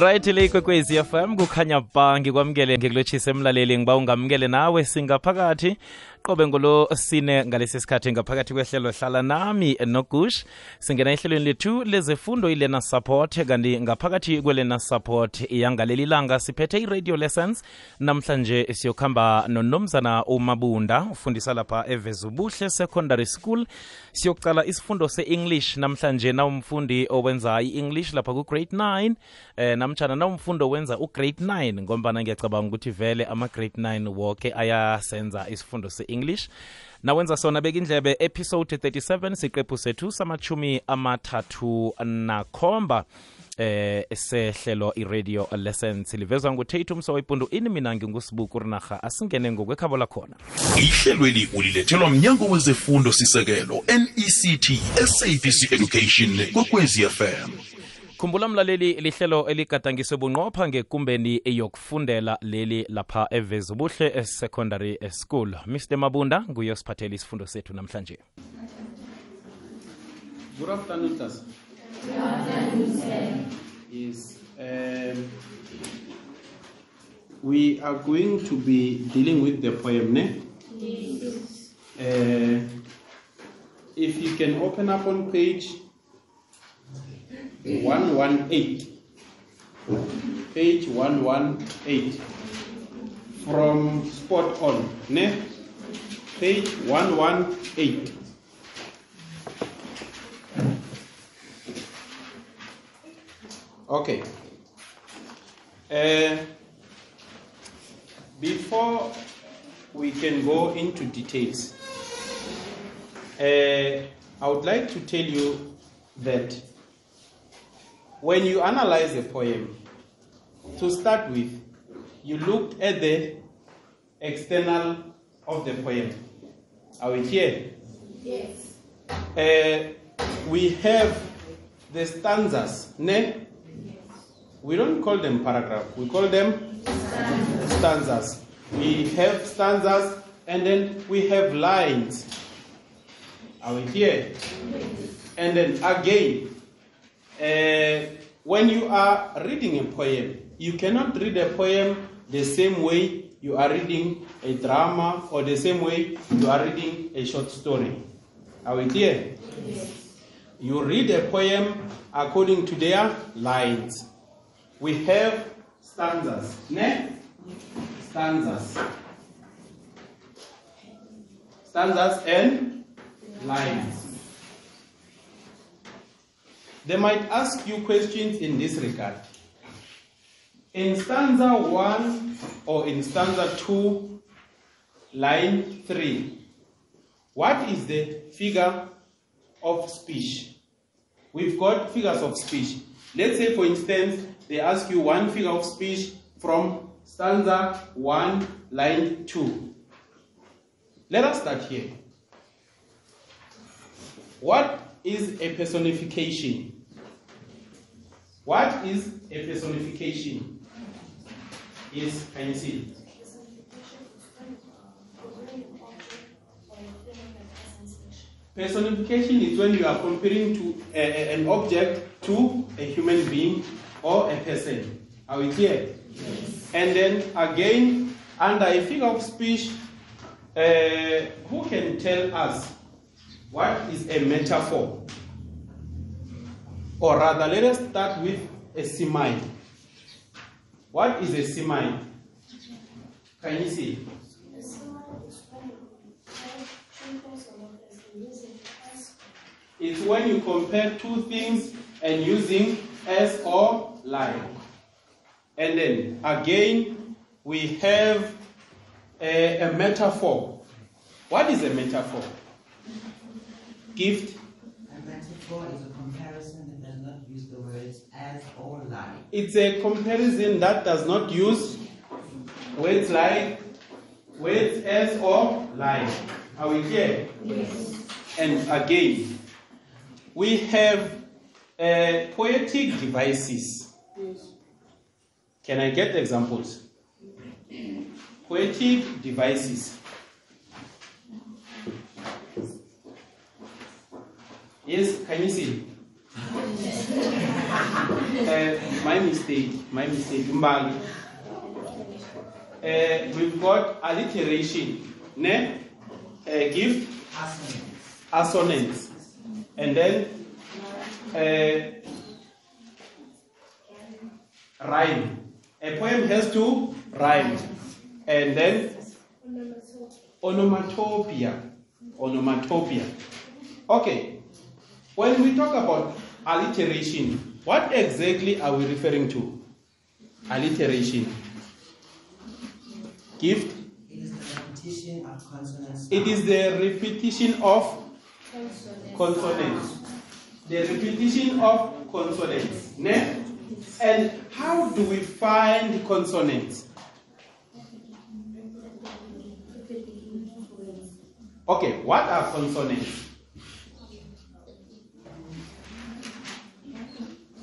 right le ikwekwezi fm kukhanya ba ngikwamukele ngikulotshise emlaleli ngiba ungamukele nawe singaphakathi qobe ngolo sine ngalesi sikhathi ngaphakathi kwehlelo hlala nami nogush. Singena ehlelweni lethu lezefundo ilena support kanti ngaphakathi kwelena support yangaleli langa siphethe i-radio lessons. Namhlanje siyokuhamba nonomzana umabunda ufundisa lapha evezubuhle secondary school. Siyokucala isifundo se-english namhlanje nawumfundi owenza i-english lapha ku-grade 9 eh namtshana nawumfundi owenza u-grade 9 ngombana ngiyacabanga ukuthi vele ama-grade 9 woke ayasenza isifundo se-english nawenza sona bekindlebe episode 37 siqephu sethu samachumi amathathu nakhomba eh sehlelo iradio lessons. Livezwa ngutate umsowayipundu ini mina ngingusibuku rinarha asingene ngokwekhabo lakhona. Ihlelweli ulilethelwa mnyango wezefundo sisekelo nect sabc education kokwezi fm khumbula mlaleli lihlelo eligadangiswe bunqopha ngekumbeni yokufundela leli lapha evezubuhle esecondary school mr mabunda nguye osiphathele isifundo sethu namhlanje Good afternoon, class. Yes. Um, we are going to be dealing with the poem, ne? yes. Uh, if you can open up on page 118. Page 118. From spot on, ne? Page 118. Okay. Uh, before we can go into details, uh, I would like to tell you that when you analyze a poem, to start with, you look at the external of the poem. Are we here? Yes. Uh, we have the stanzas, ne? We don't call them paragraph. We call them stanzas. We have stanzas and then we have lines. Are we here? And then again, uh, when you are reading a poem, you cannot read a poem the same way you are reading a drama or the same way you are reading a short story. Are we here? You read a poem according to their lines. We have stanzas. Ne? Stanzas. Stanzas and lines. They might ask you questions in this regard. In stanza 1 or in stanza 2, line 3, what is the figure of speech? We've got figures of speech. Let's say, for instance, they ask you one figure of speech from stanza 1, line 2. Let us start here. What is a personification? What is a personification? Yes, can you see? Personification is when you are comparing to a, a- an object to a human being or a person. Are we clear? Yes. And then again, under a figure of speech, uh, who can tell us what is a metaphor? Or rather, let us start with a simile. What is a simile? Can you see? It's when you compare two things and using as or like. And then again, we have a, a metaphor. What is a metaphor? Gift. A metaphor is a comparison that does not use the words as or like. It's a comparison that does not use words like, words as or like. Are we clear? Yes. And again, we have uh, poetic devices. Yes. Can I get examples? Poetic devices. Yes, can you see? Uh, my mistake, my mistake. Mbali. Uh, we've got alliteration, ne? Uh, gift, Assonance. assonance, and then uh, rhyme. A poem has to rhyme, and then onomatopoeia. Onomatopoeia. Okay. When we talk about alliteration, what exactly are we referring to? Alliteration. Gift. It is the repetition of consonants. It is the repetition of consonants. The repetition of consonants. Ne? And how do we find consonants? Okay, what are consonants?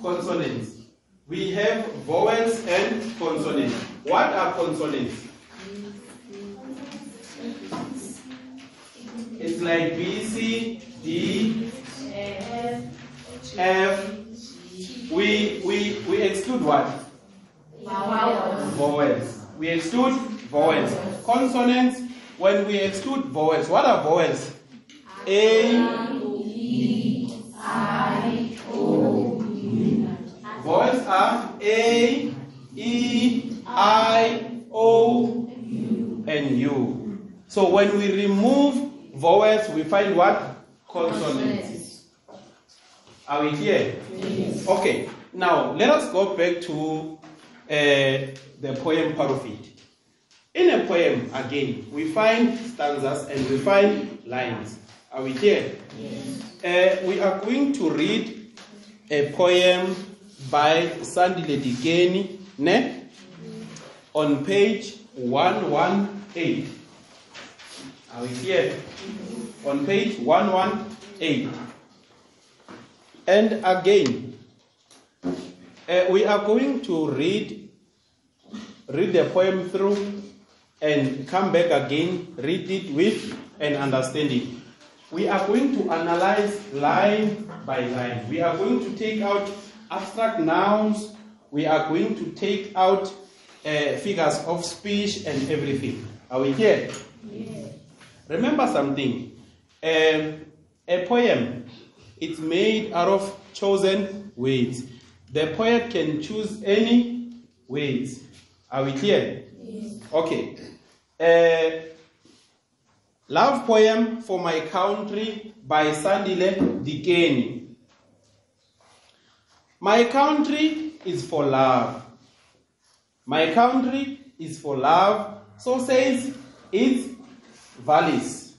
Consonants. We have vowels and consonants. What are consonants? It's like B, C, D, F. We, we, we exclude what? Vowels. We exclude vowels. Consonants, when we exclude vowels, what are vowels? A, A, E, I, O, and U. So when we remove vowels, we find what? Consonants. Are we clear? Okay. Now let us go back to uh, the poem part of it. In a poem, again, we find stanzas and we find lines. Are we clear? Uh, we are going to read a poem by Sandile Dikeni, ne? On page 118. Are we here? On page 118. And again, uh, we are going to read read the poem through and come back again, read it with and understand it. We are going to analyze line by line. We are going to take out abstract nouns. We are going to take out uh, figures of speech and everything. Are we here? Remember something. Um, a poem, it's made out of chosen words. The poet can choose any words. Are we clear? Yes. Okay. Uh, love poem for my country by Sandile Dikeni. My country is for love. My country is for love. So says its valleys,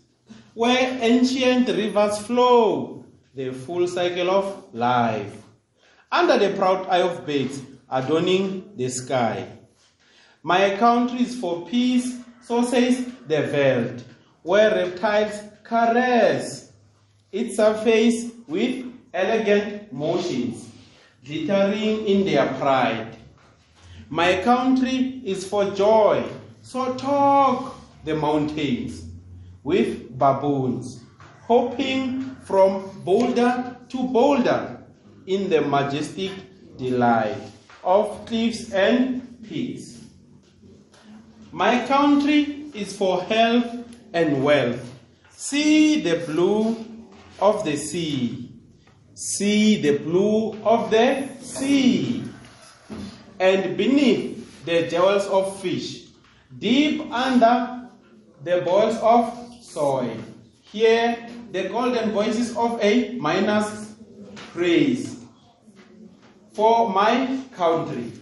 where ancient rivers flow, the full cycle of life. Under the proud eye of birds adorning the sky. My country is for peace, so says the veld, where reptiles caress its surface with elegant motions, glittering in their pride. My country is for joy, so talk the mountains with baboons, hopping from boulder to boulder in the majestic delight of cliffs and peaks. My country is for health and wealth. See the blue of the sea. See the blue of the sea. And beneath the jewels of fish, deep under the balls of soil. Hear the golden voices of a miner's praise for my country.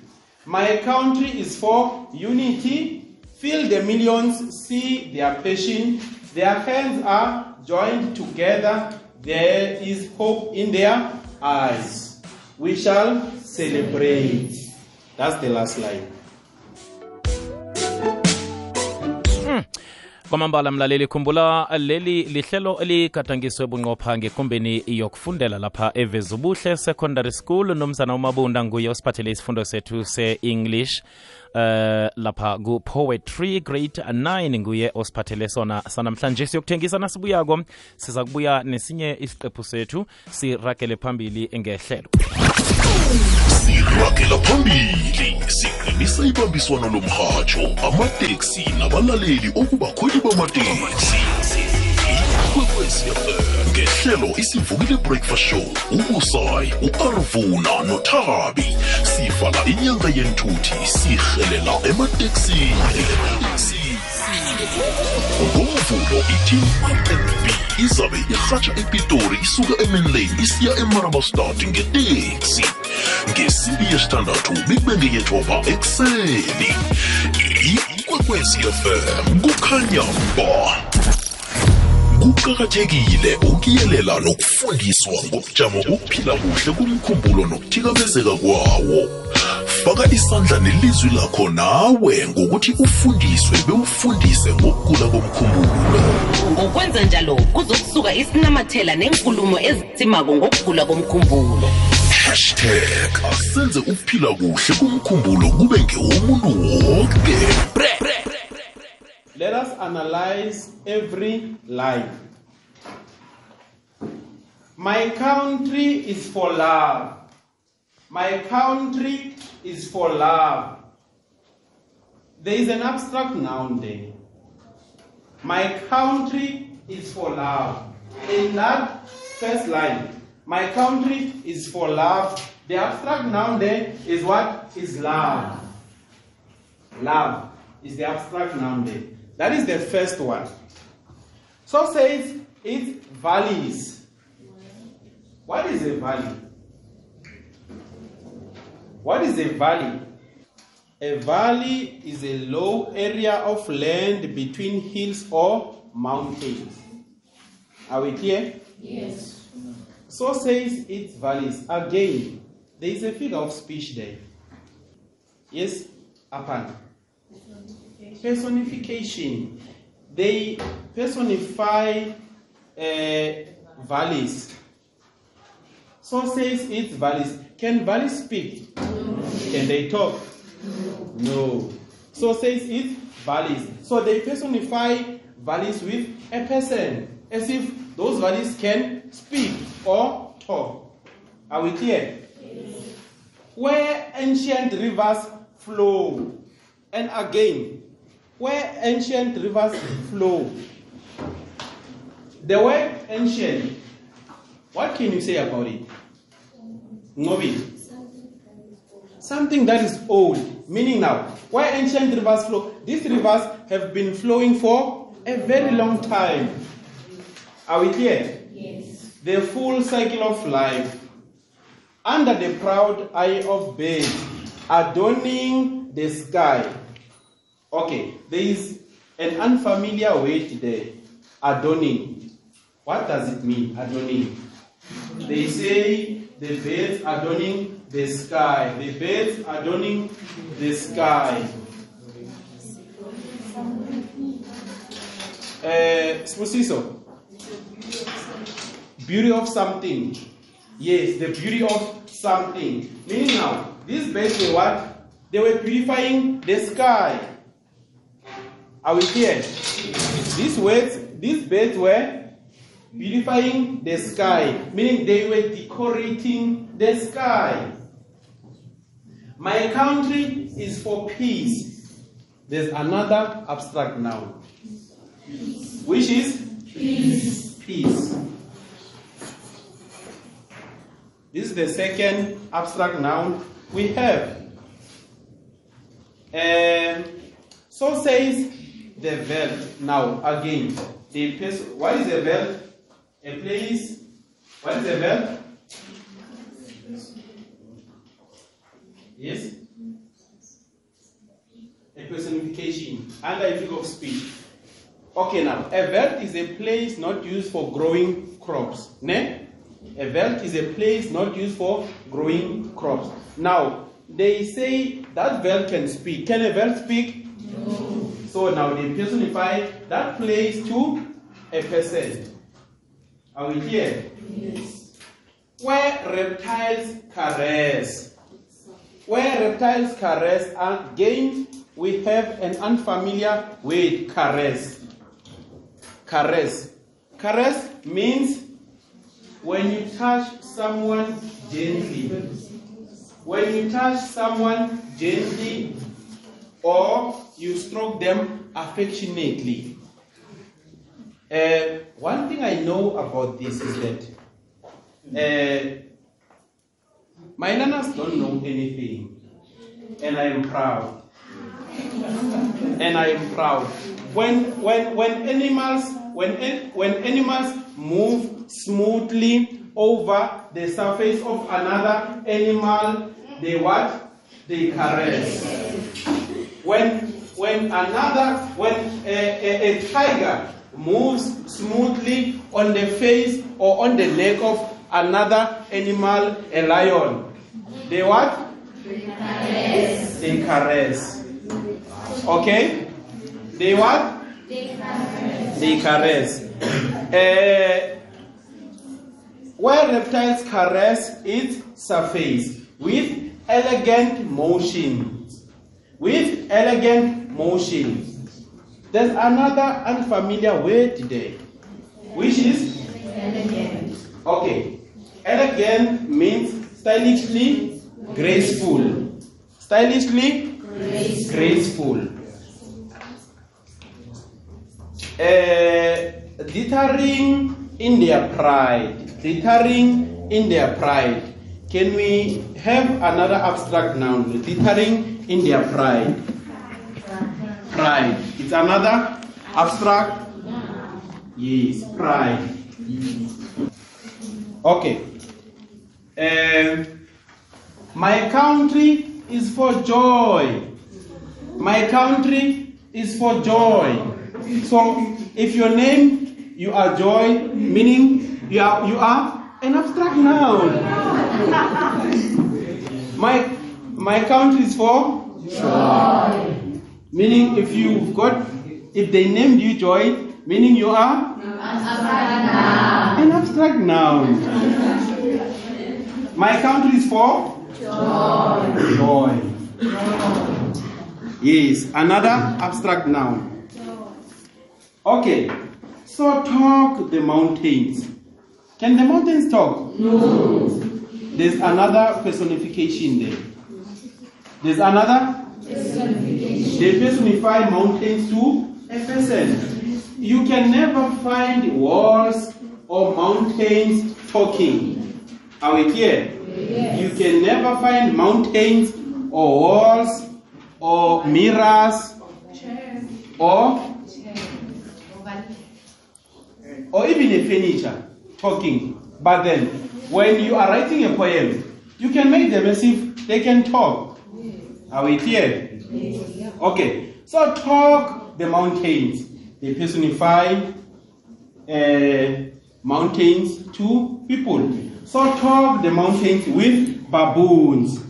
My country is for unity. Feel the millions, see their passion. Their hands are joined together. There is hope in their eyes. We shall celebrate. That's the last line. Kwamambala mlaleli khumbula leli lihlelo eligadangiswe bunqopha ngekumbeni yokufundela lapha evezubuhle secondary school. Nomzana umabunda nguye osiphathele isifundo sethu se-english uh lapha ku-poetry grade 9 nguye osiphathele sona sanamhlanje. Siyokuthengisa nasibuyako siza kubuya nesinye isiqephu sethu siragele phambili ngehlelo siragela phambili. Siqinisa ibambiswano lomhatsho amateksi nabalaleli okubakhweli bamateksi. Ikwekwecfm ngehlelo isivukile breakfast show ubusayi u-arvuna nothabi. Sivala inyanga yenthuthi sihelela emateksini. Ngomvulo iteam rnb izabe irhatsha epitori isuka emanlane isiya emarabastad ngeteksi. Ngesimbi yesithandathu bekube ngeyethoba ekuseni. Ikwekwezi fm kukhanya ba. Kuqakathekile ukuyelela nokufundiswa ngobujamo bokuphila kuhle kumkhumbulo nokuthikamezeka kwawo. Faka isandla nelizwi lakho nawe ngokuthi ufundiswe bewufundise ngokugula komkhumbulo. Ngokwenza njalo kuzokusuka isinamathela nenkulumo ezitsimako ngokugula komkhumbulo. Hashtag asenze ukuphila kuhle kumkhumbulo kube ngewomuntu wonke Let us analyze every line. My country is for love. My country is for love. There is an abstract noun there. My country is for love. In that first line, my country is for love. The abstract noun there is what? Is love. Love is the abstract noun there. That is the first one. So says it valleys. What is a valley? What is a valley? A valley is a low area of land between hills or mountains. Are we clear? Yes. So says its valleys. Again, there is a figure of speech there. Yes, upon personification. They personify uh, valleys. So says its valleys. Can valleys speak? Can they talk? No. So says its valleys. So they personify valleys with a person, as if those valleys can speak or talk. Are we clear? Where ancient rivers flow, and again, where ancient rivers flow. The word ancient, what can you say about it? Novi. Something that is old, meaning now, where ancient rivers flow, these rivers have been flowing for a very long time. Are we clear? The full cycle of life, under the proud eye of birds, adorning the sky. Okay, there is an unfamiliar word there, adorning. What does it mean, adorning? They say the birds adorning the sky. The birds adorning the sky. Uh, Spusiso. Beauty of something. Yes, the beauty of something. Meaning now, these birds were what? They were purifying the sky. Are we clear? These words, these birds were beautifying the sky, meaning they were decorating the sky. My country is for peace. There's another abstract noun, which is peace. Peace. This is the second abstract noun we have. Um, so says the verb. Now, again, the person, what is a verb? A place. What is a verb? Yes? A personification under a figure of speech. Okay, now, a veld is a place not used for growing crops. Ne? A veld is a place not used for growing crops. Now, they say that veld can speak. Can a veld speak? No. So now they personify that place to a person. Are we here? Yes. Where reptiles caress. Where reptiles caress, again we have an unfamiliar word, caress. Caress. Caress means when you touch someone gently. When you touch someone gently or you stroke them affectionately. Uh, one thing I know about this is that uh, my nanas don't know anything, and I am proud. and I am proud. When when when animals when when animals move smoothly over the surface of another animal, they what? They caress. When when another when a, a, a tiger moves smoothly on the face or on the neck of another animal, a lion, they what? They caress. Okay? They what? They caress. Uh, where reptiles caress its surface with elegant motion. With elegant motion. There's another unfamiliar word there, which is elegant. Okay. Elegant means stylishly graceful. Stylishly graceful. Uh, glittering in their pride. Glittering in their pride. Can we have another abstract noun? Glittering in their pride. Pride. It's another abstract. Yes, pride. Okay. Um, my country is for joy. My country is for joy. So if your name you are joy, meaning you are you are an abstract noun. my my country is for joy. Meaning if you've got if they named you joy, meaning you are an abstract noun. My country is for joy. Joy. Yes, another abstract noun. Okay, so talk the mountains. Can the mountains talk? No. There's another personification there. There's another they personify mountains to a person. You can never find walls or mountains talking. Are we clear? Yes. You can never find mountains or walls or mirrors or or even a furniture talking. But then, when you are writing a poem, you can make them as if they can talk. Are we clear? Okay, so talk the mountains. They personify uh, mountains to people. So talk the mountains with baboons.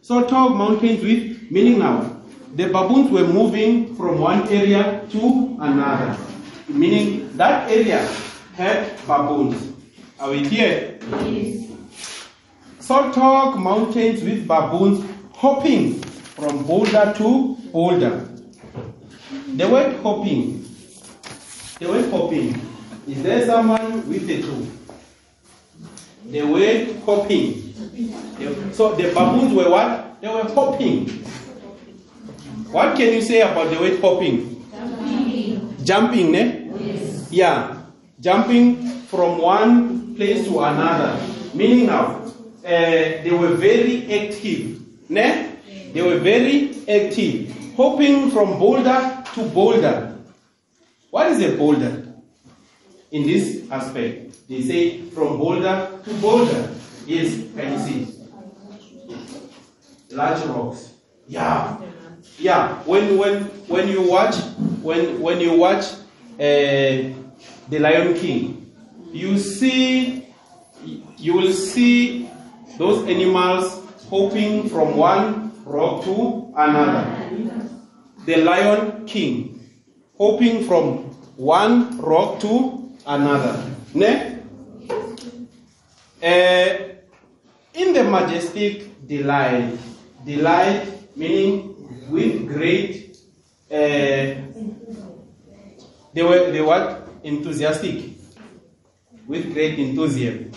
So talk mountains with meaning now. The baboons were moving from one area to another, meaning that area had baboons. Are we clear? So talk mountains with baboons hopping from boulder to boulder. The word hopping, the word hopping, is there someone with a clue? The word hopping. So the baboons were what? They were hopping. What can you say about the word hopping? Jumping. Jumping, ne? Yes. Yeah. Jumping from one place to another. Meaning now, uh, they were very active. Ne? They were very active. Hopping from boulder to boulder. What is a boulder? In this aspect, they say from boulder to boulder. Yes, can you see? Large rocks. Yeah. Yeah. When when when you watch when when you watch uh, the Lion King, you see you will see those animals hopping from one rock to another. The lion king, hopping from one rock to another. Ne? Eh, in the majestic delight, delight meaning with great, uh, they were they what enthusiastic, with great enthusiasm,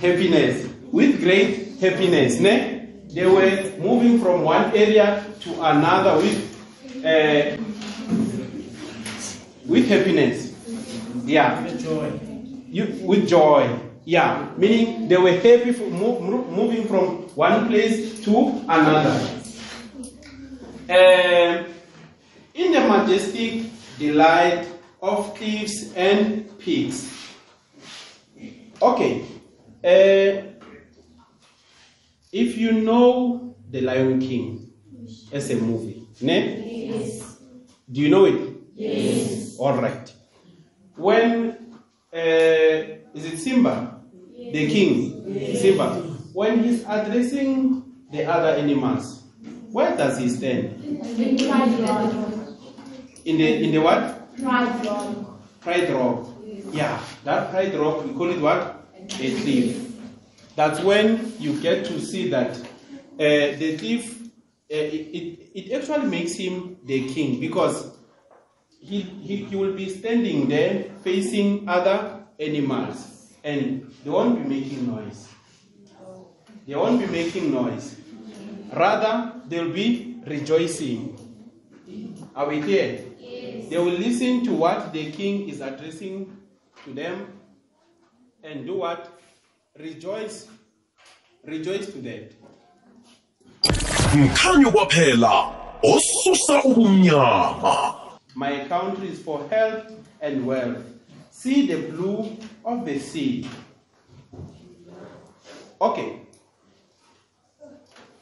happiness, with great happiness. Ne? They were moving from one area to another with uh, with happiness. Yeah. With joy. You, with joy. Yeah. Meaning they were happy for move, moving from one place to another. Um, in the majestic delight of thieves and pigs. Okay. Uh, if you know The Lion King as a movie, ne? Do you know it? Yes. All right. When uh, is it Simba, the king, Simba? When he's addressing the other animals, where does he stand? In the in the what? Pride rock. Pride rock. Yeah, that pride rock we call it what? A thief. That's when you get to see that uh, the thief. Uh, it, it, it actually makes him the king because he, he, he will be standing there facing other animals and they won't be making noise. They won't be making noise. Rather, they'll be rejoicing. Are we here? They will listen to what the king is addressing to them and do what? Rejoice. Rejoice to that. mkhanyo kwaphela osusa ubumnyama My country is for health and wealth. See the blue of the sea. Okay.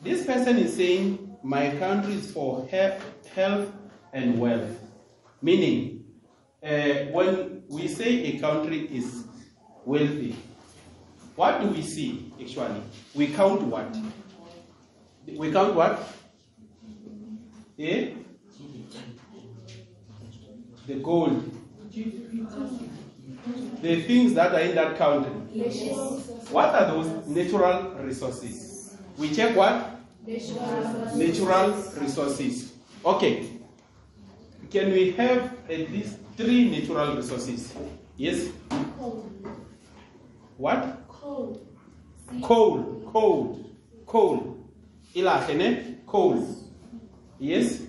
This person is saying, My country is for he- health and wealth. Meaning, uh, when we say a country is wealthy, what do we see actually? We count what? We count what? Eh? the gold, the things that are in that country. What are those natural resources? We check what? Natural resources. Okay. Can we have at least three natural resources? Yes? What? Coal. Coal. Coal. Ilahle ne? Coal. Yes?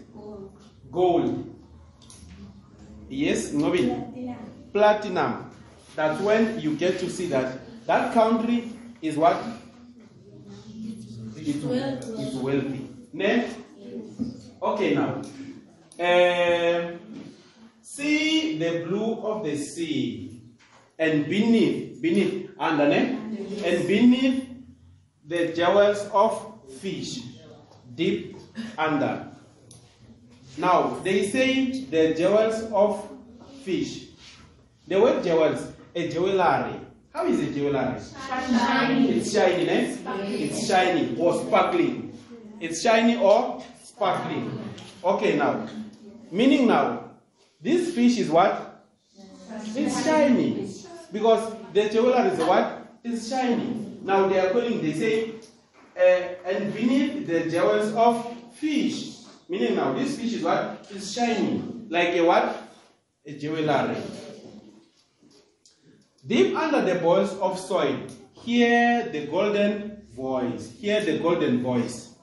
Gold. Yes, Nobin. Platinum. That's when you get to see that that country is what? It's, it's wealthy. Ne? Okay, now. Um, see the blue of the sea, and beneath, beneath, under, ne? and beneath the jewels of fish, deep under. Now, they say the jewels of fish. The word jewels, a jewelry. How is a jewelry? It's shiny, eh? It's shiny or sparkling. It's shiny or sparkling. Okay, now. Meaning now, this fish is what? It's shiny. Because the jewelry is what? It's shiny. Now they are calling, they say, uh, and beneath the jewels of fish. Meaning now, this fish is what? It's shiny. Like a what? A jewelry. Deep under the balls of soil, hear the golden voice. Hear the golden voice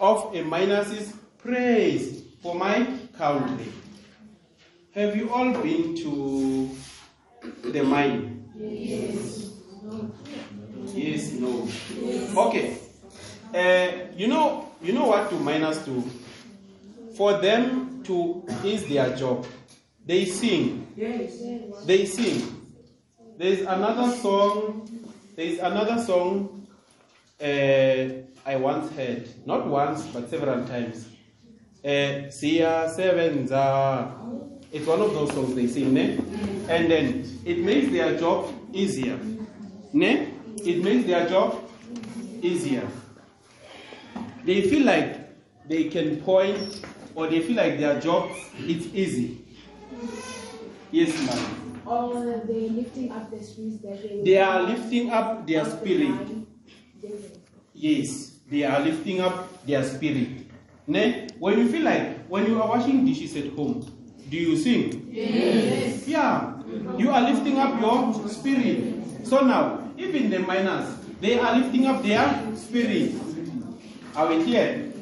of a Minus's praise for my Have you all been to the mine? Yes. Yes, no. Okay. Uh, you know, you know what do miners do? For them to is their job. They sing. Yes. They sing. There's another song. There's another song uh, I once heard, not once but several times. Uh, Sia Sevenza. It's one of those songs they sing, ne? And then it makes their job easier. Ne? It makes their job easier. They feel like they can point or they feel like their job it's easy. Yes, ma'am. Or they lifting up the spirits that they They are lifting up their spirit. Yes, they are lifting up their spirit. Ne? When you feel like when you are washing dishes at home, do you sing? Yes. Yeah. You are lifting up your spirit. So now, even the miners, they are lifting up their spirit. Are we here?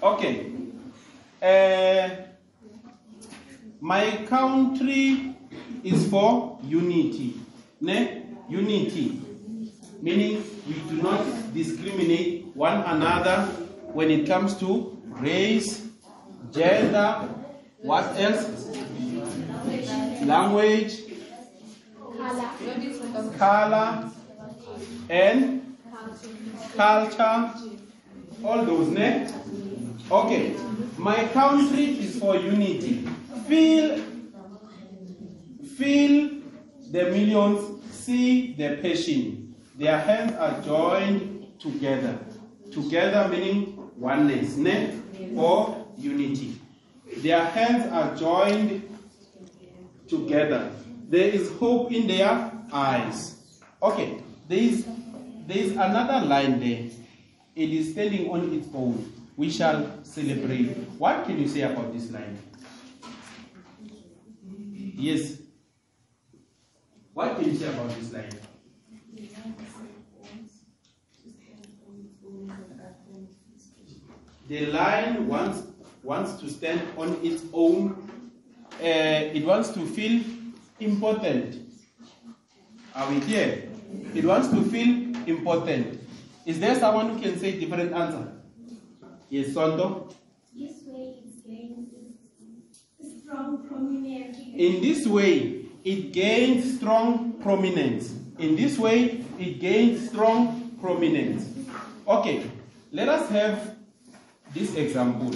Okay. Uh, my country is for unity. Ne? Unity meaning we do not discriminate one another when it comes to race, gender, what else? Language, color, and culture. All those, ne? Okay. My country is for unity. Feel, feel the millions, see the passion. Their hands are joined together. Together meaning oneness, ne? Or unity. Their hands are joined together. There is hope in their eyes. Okay, there is there is another line there. It is standing on its own. We shall celebrate. What can you say about this line? Yes. What can you say about this line? The line wants wants to stand on its own. Uh, it wants to feel important. Are we here? It wants to feel important. Is there someone who can say different answer? Yes, Sondo. This way it's gains strong prominence. In this way, it gains strong prominence. In this way, it gains strong prominence. Okay, let us have this example.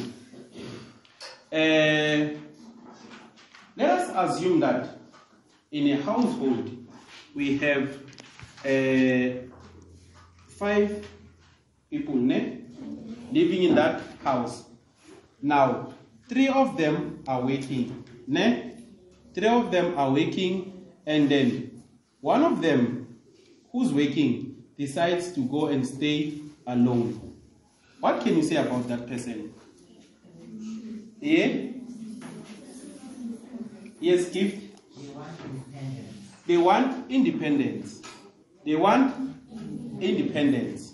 Uh, let us assume that in a household we have uh, five people ne, living in that house. Now, three of them are working. Ne? Three of them are working, and then one of them who's working decides to go and stay alone. What can you say about that person? Yeah? Yes, independence. They want independence. They want independence.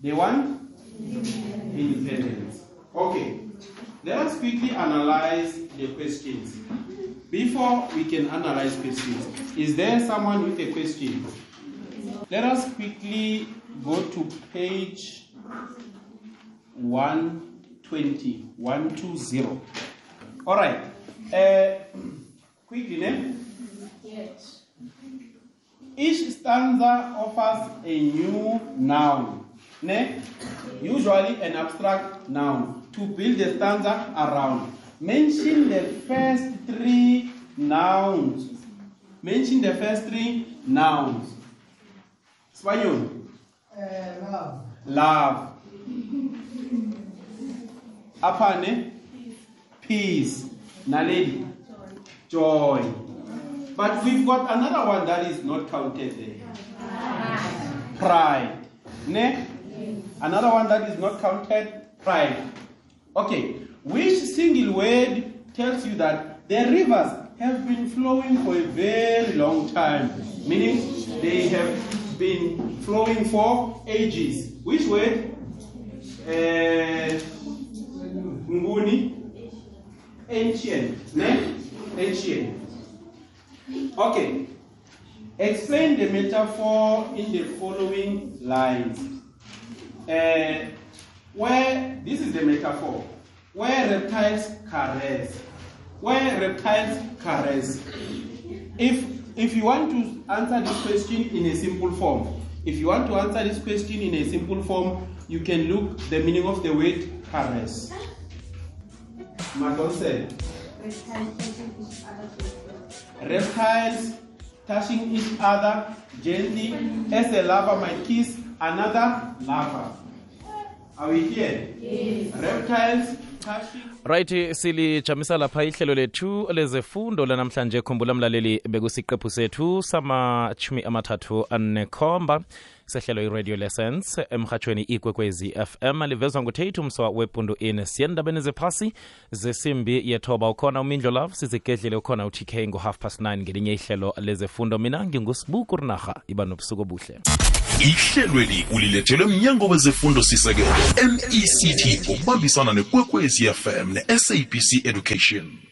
They want independence. Okay. Let us quickly analyze the questions. Before we can analyze questions, is there someone with a question? Let us quickly go to page 120. 120. All right. Uh, quickly, name. Yes. Each stanza offers a new noun, ne? usually an abstract noun, to build the stanza around. Mention the first three nouns. Mention the first three nouns. Spaniel, Uh, love. Love. Apane, peace. Naledi, joy. But we've got another one that is not counted there. Pride. Ne? Another one that is not counted, pride. Okay, which single word tells you that the rivers have been flowing for a very long time? Meaning they have been flowing for ages. Which word? Uh, Ancient. Ne? Ancient. Okay. Explain the metaphor in the following lines. Uh, where this is the metaphor, where reptiles caress, where reptiles caress. If if you want to answer this question in a simple form, if you want to answer this question in a simple form, you can look the meaning of the word caress. Madon said, reptiles touching each other gently as a lover might kiss another lover. Are we here? Yes. Reptiles right silijamisa lapha ihlelo lethu lezefundo lanamhlanje khumbula mlaleli bekusiqephu sethu samachumi amathathu anekhomba. Sehlelo i-radio lessons emhatshweni ikwekwezi fm livezwa ngutate mswa wepundu in siyendabeni zephasi zesimbi yethoba. Ukhona umindlo love sizigedlele ukhona utk ngo-half past 9 ngelinye ihlelo lezefundo. Mina ngingusibuku rinarha iba nobusuku obuhle ihlelweli ulilethelwe mnyango wezefundo sisekelo mect ngokubambisana nekwekwezi fm ne-sabc education